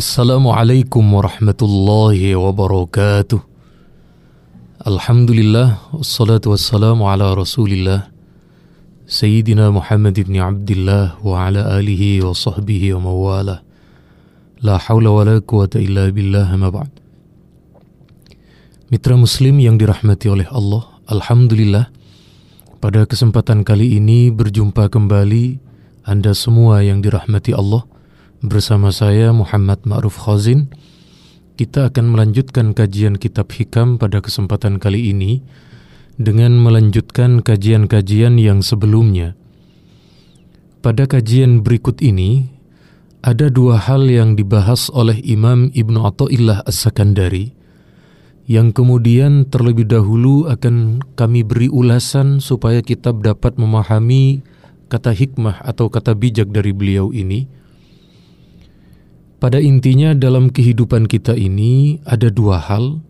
Assalamualaikum warahmatullahi wabarakatuh. Alhamdulillah wassalatu wassalamu ala Rasulillah Sayyidina Muhammad ibn Abdullah wa ala alihi wa sahbihi wa mawala. La haula wa la quwata illa billah ma ba'd. Mitra muslim yang dirahmati oleh Allah, alhamdulillah pada kesempatan kali ini berjumpa kembali Anda semua yang dirahmati Allah Bersama saya Muhammad Ma'ruf Khazin Kita akan melanjutkan kajian kitab hikam pada kesempatan kali ini Dengan melanjutkan kajian-kajian yang sebelumnya. Pada kajian berikut ini Ada dua hal yang dibahas oleh Imam Ibn Atta'illah As-Sakandari Yang kemudian terlebih dahulu akan kami beri ulasan Supaya kita dapat memahami kata hikmah atau kata bijak dari beliau ini pada intinya dalam kehidupan kita ini ada dua hal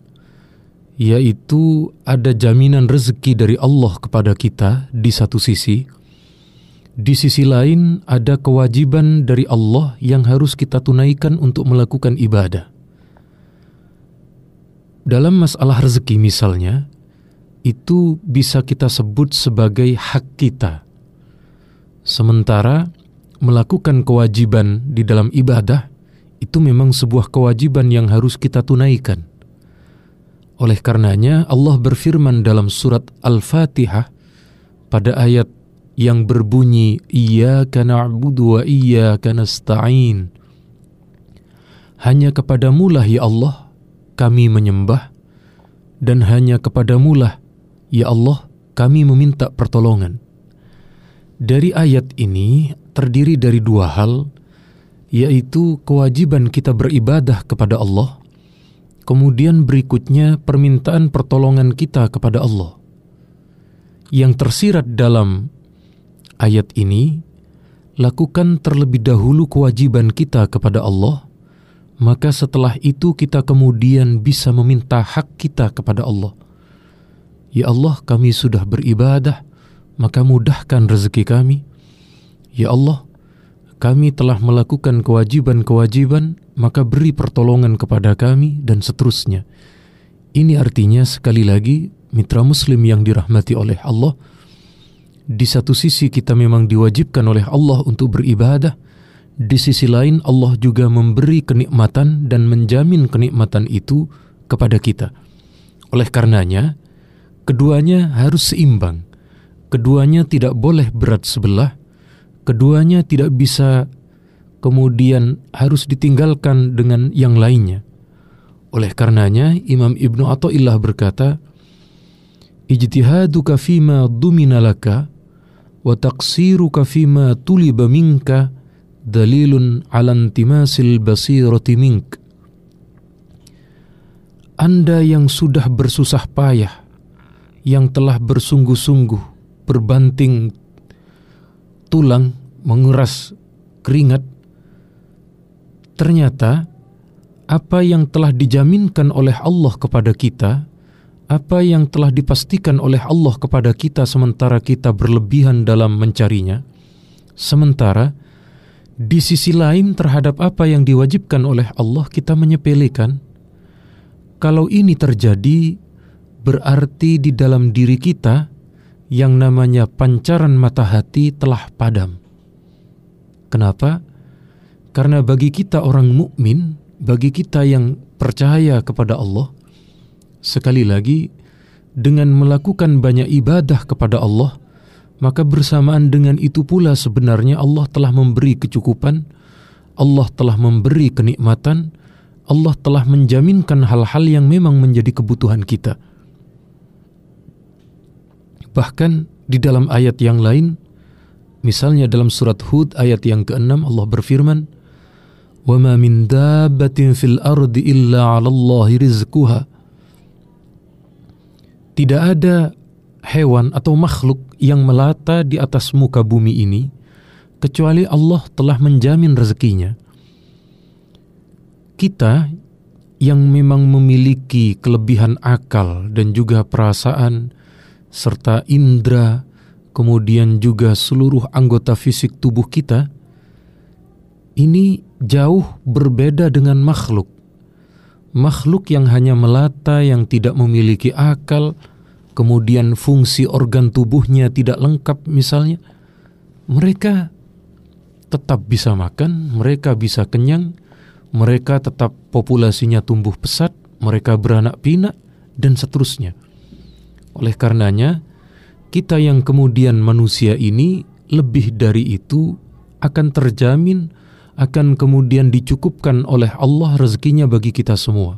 yaitu ada jaminan rezeki dari Allah kepada kita di satu sisi. Di sisi lain ada kewajiban dari Allah yang harus kita tunaikan untuk melakukan ibadah. Dalam masalah rezeki misalnya itu bisa kita sebut sebagai hak kita. Sementara melakukan kewajiban di dalam ibadah itu memang sebuah kewajiban yang harus kita tunaikan. Oleh karenanya Allah berfirman dalam surat Al-Fatihah pada ayat yang berbunyi Iyyaka na'budu wa iyyaka nasta'in. Hanya kepadamulah ya Allah kami menyembah dan hanya kepadamulah ya Allah kami meminta pertolongan. Dari ayat ini terdiri dari dua hal yaitu kewajiban kita beribadah kepada Allah. Kemudian berikutnya permintaan pertolongan kita kepada Allah. Yang tersirat dalam ayat ini, lakukan terlebih dahulu kewajiban kita kepada Allah, maka setelah itu kita kemudian bisa meminta hak kita kepada Allah. Ya Allah, kami sudah beribadah, maka mudahkan rezeki kami. Ya Allah, kami telah melakukan kewajiban-kewajiban, maka beri pertolongan kepada kami, dan seterusnya. Ini artinya sekali lagi, mitra muslim yang dirahmati oleh Allah, di satu sisi kita memang diwajibkan oleh Allah untuk beribadah, di sisi lain Allah juga memberi kenikmatan dan menjamin kenikmatan itu kepada kita. Oleh karenanya, keduanya harus seimbang. Keduanya tidak boleh berat sebelah, keduanya tidak bisa kemudian harus ditinggalkan dengan yang lainnya. Oleh karenanya Imam Ibnu Athaillah berkata, Ijtihaduka fima dumina laka wa taqsiruka fima tuliba minka dalilun ala intimasil basirati mink. Anda yang sudah bersusah payah, yang telah bersungguh-sungguh berbanting tulang, menguras keringat, ternyata apa yang telah dijaminkan oleh Allah kepada kita, apa yang telah dipastikan oleh Allah kepada kita sementara kita berlebihan dalam mencarinya, sementara di sisi lain terhadap apa yang diwajibkan oleh Allah kita menyepelekan. Kalau ini terjadi, berarti di dalam diri kita yang namanya pancaran mata hati telah padam. Kenapa? Karena bagi kita orang mukmin, bagi kita yang percaya kepada Allah, sekali lagi dengan melakukan banyak ibadah kepada Allah, maka bersamaan dengan itu pula sebenarnya Allah telah memberi kecukupan, Allah telah memberi kenikmatan, Allah telah menjaminkan hal-hal yang memang menjadi kebutuhan kita. Bahkan di dalam ayat yang lain, Misalnya dalam surat Hud ayat yang ke-6 Allah berfirman, "Wa min dabbatin fil ardi illa 'ala Allahi rizquha." Tidak ada hewan atau makhluk yang melata di atas muka bumi ini kecuali Allah telah menjamin rezekinya. Kita yang memang memiliki kelebihan akal dan juga perasaan serta indera kemudian juga seluruh anggota fisik tubuh kita, ini jauh berbeda dengan makhluk. Makhluk yang hanya melata, yang tidak memiliki akal, kemudian fungsi organ tubuhnya tidak lengkap misalnya, mereka tetap bisa makan, mereka bisa kenyang, mereka tetap populasinya tumbuh pesat, mereka beranak pinak, dan seterusnya. Oleh karenanya, kita yang kemudian manusia ini lebih dari itu akan terjamin akan kemudian dicukupkan oleh Allah rezekinya bagi kita semua.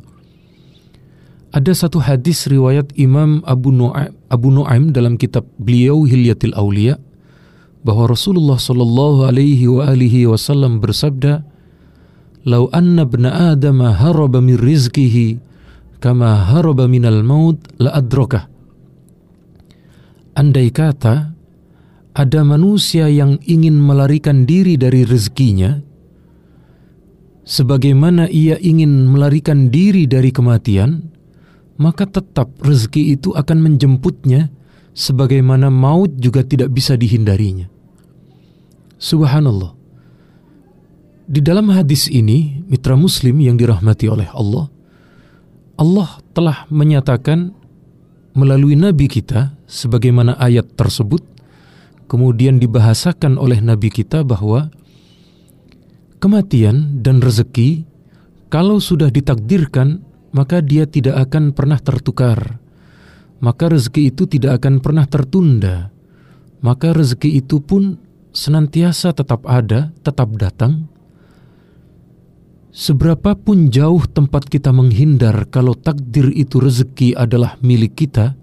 Ada satu hadis riwayat Imam Abu Nu'aim, Abu Nu'aim dalam kitab beliau Hilyatil Aulia bahwa Rasulullah Shallallahu alaihi wa alihi wasallam bersabda, "Lau anna ibna Adam haraba min rizqihi kama haraba minal maut la adrokah." Andai kata ada manusia yang ingin melarikan diri dari rezekinya, sebagaimana ia ingin melarikan diri dari kematian, maka tetap rezeki itu akan menjemputnya sebagaimana maut juga tidak bisa dihindarinya. Subhanallah. Di dalam hadis ini, mitra muslim yang dirahmati oleh Allah, Allah telah menyatakan melalui nabi kita sebagaimana ayat tersebut kemudian dibahasakan oleh nabi kita bahwa kematian dan rezeki kalau sudah ditakdirkan maka dia tidak akan pernah tertukar. Maka rezeki itu tidak akan pernah tertunda. Maka rezeki itu pun senantiasa tetap ada tetap datang Seberapapun jauh tempat kita menghindar kalau takdir itu rezeki adalah milik kita,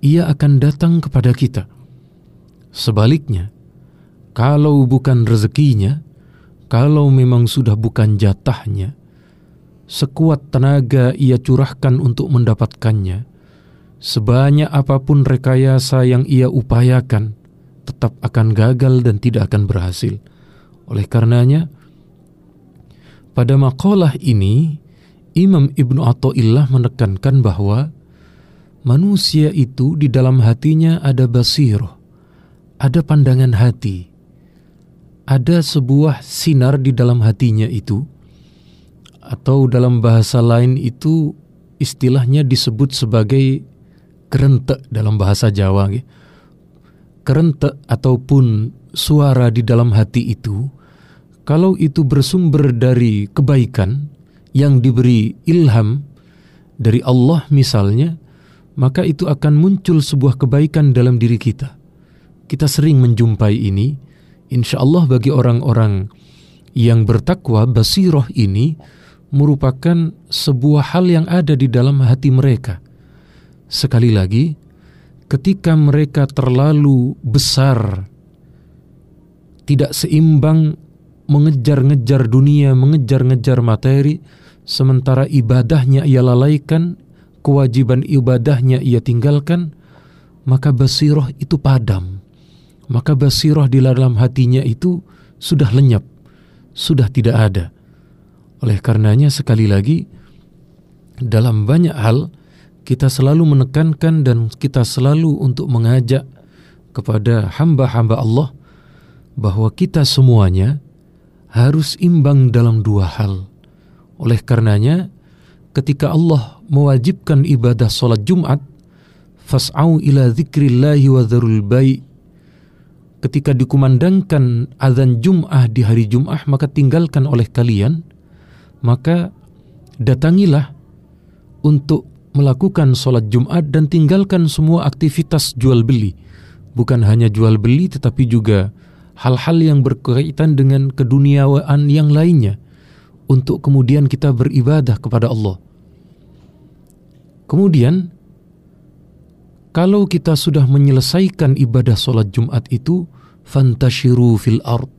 ia akan datang kepada kita. Sebaliknya, kalau bukan rezekinya, kalau memang sudah bukan jatahnya, sekuat tenaga ia curahkan untuk mendapatkannya, sebanyak apa pun rekayasa yang ia upayakan, tetap akan gagal dan tidak akan berhasil. Oleh karenanya, pada makalah ini, Imam Ibnu Atta'illah menekankan bahwa manusia itu di dalam hatinya ada basiroh, ada pandangan hati, ada sebuah sinar di dalam hatinya itu, atau dalam bahasa lain itu istilahnya disebut sebagai kerentek dalam bahasa Jawa. Kerentek ataupun suara di dalam hati itu, kalau itu bersumber dari kebaikan yang diberi ilham dari Allah misalnya, maka itu akan muncul sebuah kebaikan dalam diri kita. Kita sering menjumpai ini, Insya Allah bagi orang-orang yang bertakwa basiroh ini merupakan sebuah hal yang ada di dalam hati mereka. Sekali lagi, ketika mereka terlalu besar, tidak seimbang mengejar-ngejar dunia, mengejar-ngejar materi, sementara ibadahnya ia lalaikan, kewajiban ibadahnya ia tinggalkan, maka basiroh itu padam maka basiroh di dalam hatinya itu sudah lenyap, sudah tidak ada. Oleh karenanya sekali lagi, dalam banyak hal kita selalu menekankan dan kita selalu untuk mengajak kepada hamba-hamba Allah bahwa kita semuanya harus imbang dalam dua hal. Oleh karenanya, ketika Allah mewajibkan ibadah solat Jumat, fas'au ila zikrillahi wa dharul bai' ketika dikumandangkan azan Jum'ah di hari Jum'ah maka tinggalkan oleh kalian maka datangilah untuk melakukan sholat Jumat dan tinggalkan semua aktivitas jual beli bukan hanya jual beli tetapi juga hal-hal yang berkaitan dengan keduniaan yang lainnya untuk kemudian kita beribadah kepada Allah kemudian kalau kita sudah menyelesaikan ibadah sholat Jumat itu, fantashiru fil ard.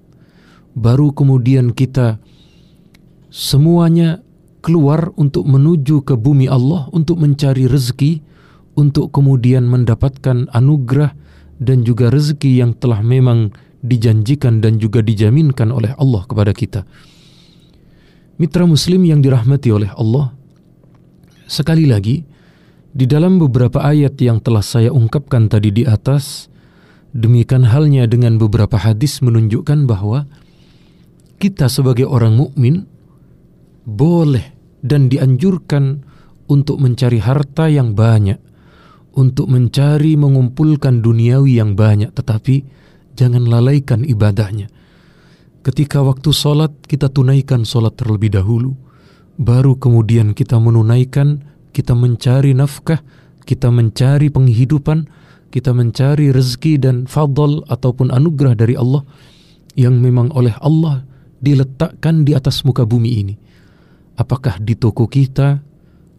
Baru kemudian kita semuanya keluar untuk menuju ke bumi Allah untuk mencari rezeki, untuk kemudian mendapatkan anugerah dan juga rezeki yang telah memang dijanjikan dan juga dijaminkan oleh Allah kepada kita. Mitra muslim yang dirahmati oleh Allah, sekali lagi, di dalam beberapa ayat yang telah saya ungkapkan tadi di atas, demikian halnya dengan beberapa hadis menunjukkan bahwa kita sebagai orang mukmin boleh dan dianjurkan untuk mencari harta yang banyak, untuk mencari mengumpulkan duniawi yang banyak, tetapi jangan lalaikan ibadahnya. Ketika waktu sholat, kita tunaikan sholat terlebih dahulu, baru kemudian kita menunaikan, kita mencari nafkah, kita mencari penghidupan, kita mencari rezeki dan fadl ataupun anugerah dari Allah yang memang oleh Allah diletakkan di atas muka bumi ini. Apakah di toko kita,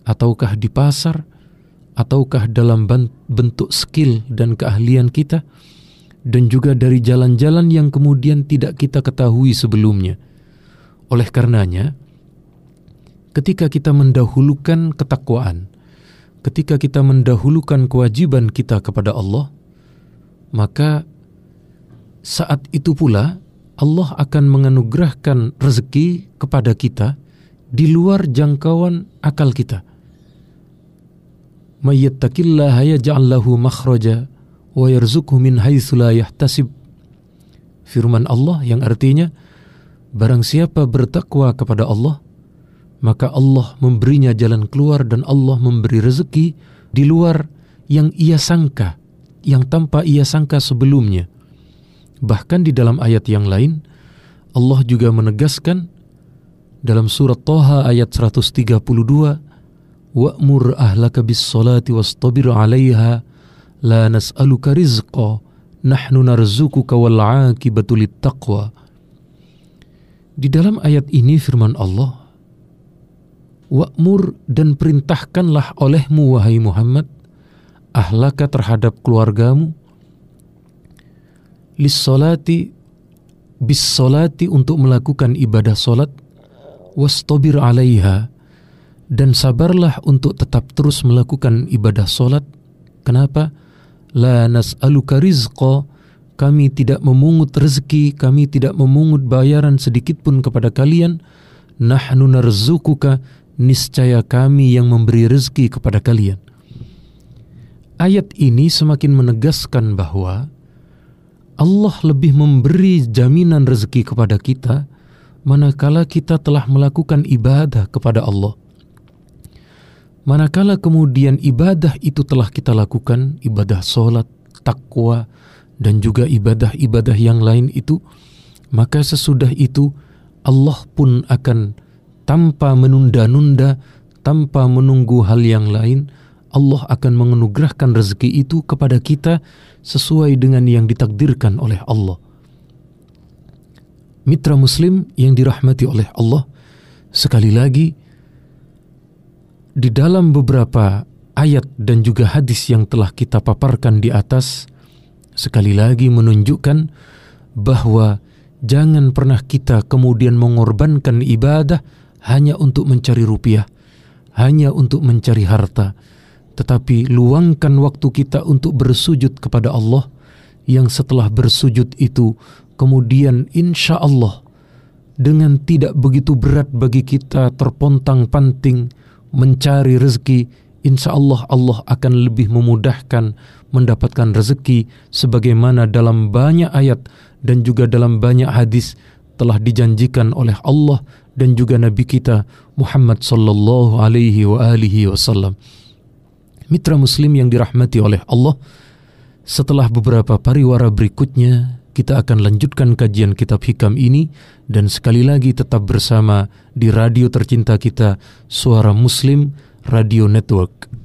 ataukah di pasar, ataukah dalam bentuk skill dan keahlian kita, dan juga dari jalan-jalan yang kemudian tidak kita ketahui sebelumnya. Oleh karenanya, ketika kita mendahulukan ketakwaan, ketika kita mendahulukan kewajiban kita kepada Allah, maka saat itu pula Allah akan menganugerahkan rezeki kepada kita di luar jangkauan akal kita. Mayyattaqillaha yaj'al lahu makhraja wa yarzuqhu min haitsu la yahtasib. Firman Allah yang artinya barang siapa bertakwa kepada Allah maka Allah memberinya jalan keluar dan Allah memberi rezeki di luar yang ia sangka, yang tanpa ia sangka sebelumnya. Bahkan di dalam ayat yang lain, Allah juga menegaskan dalam surat Toha ayat 132, Wa'mur ahlaka bis salati wastabir 'alaiha la nas'aluka rizqa nahnu narzukuka wal 'aqibatu taqwa. Di dalam ayat ini firman Allah, Wa'mur dan perintahkanlah olehmu wahai Muhammad ahlaka terhadap keluargamu lissolati bisolati untuk melakukan ibadah solat wastobir alaiha dan sabarlah untuk tetap terus melakukan ibadah solat kenapa la nas'aluka rizqa. Kami tidak memungut rezeki kami tidak memungut bayaran sedikit pun kepada kalian. Nahnu narzukuka. Niscaya kami yang memberi rezeki kepada kalian. Ayat ini semakin menegaskan bahwa Allah lebih memberi jaminan rezeki kepada kita manakala kita telah melakukan ibadah kepada Allah. Manakala kemudian ibadah itu telah kita lakukan, ibadah solat, takwa, dan juga ibadah-ibadah yang lain itu, maka sesudah itu Allah pun akan tanpa menunda-nunda, tanpa menunggu hal yang lain, Allah akan menganugerahkan rezeki itu kepada kita sesuai dengan yang ditakdirkan oleh Allah. Mitra Muslim yang dirahmati oleh Allah, sekali lagi di dalam beberapa ayat dan juga hadis yang telah kita paparkan di atas, sekali lagi menunjukkan bahwa jangan pernah kita kemudian mengorbankan ibadah hanya untuk mencari rupiah, hanya untuk mencari harta. Tetapi luangkan waktu kita untuk bersujud kepada Allah yang setelah bersujud itu kemudian insya Allah dengan tidak begitu berat bagi kita terpontang-panting mencari rezeki insya Allah Allah akan lebih memudahkan mendapatkan rezeki sebagaimana dalam banyak ayat dan juga dalam banyak hadis telah dijanjikan oleh Allah dan juga Nabi kita Muhammad sallallahu alaihi wa alihi wasallam. Mitra Muslim yang dirahmati oleh Allah, setelah beberapa pariwara berikutnya, kita akan lanjutkan kajian kitab hikam ini dan sekali lagi tetap bersama di radio tercinta kita, Suara Muslim Radio Network.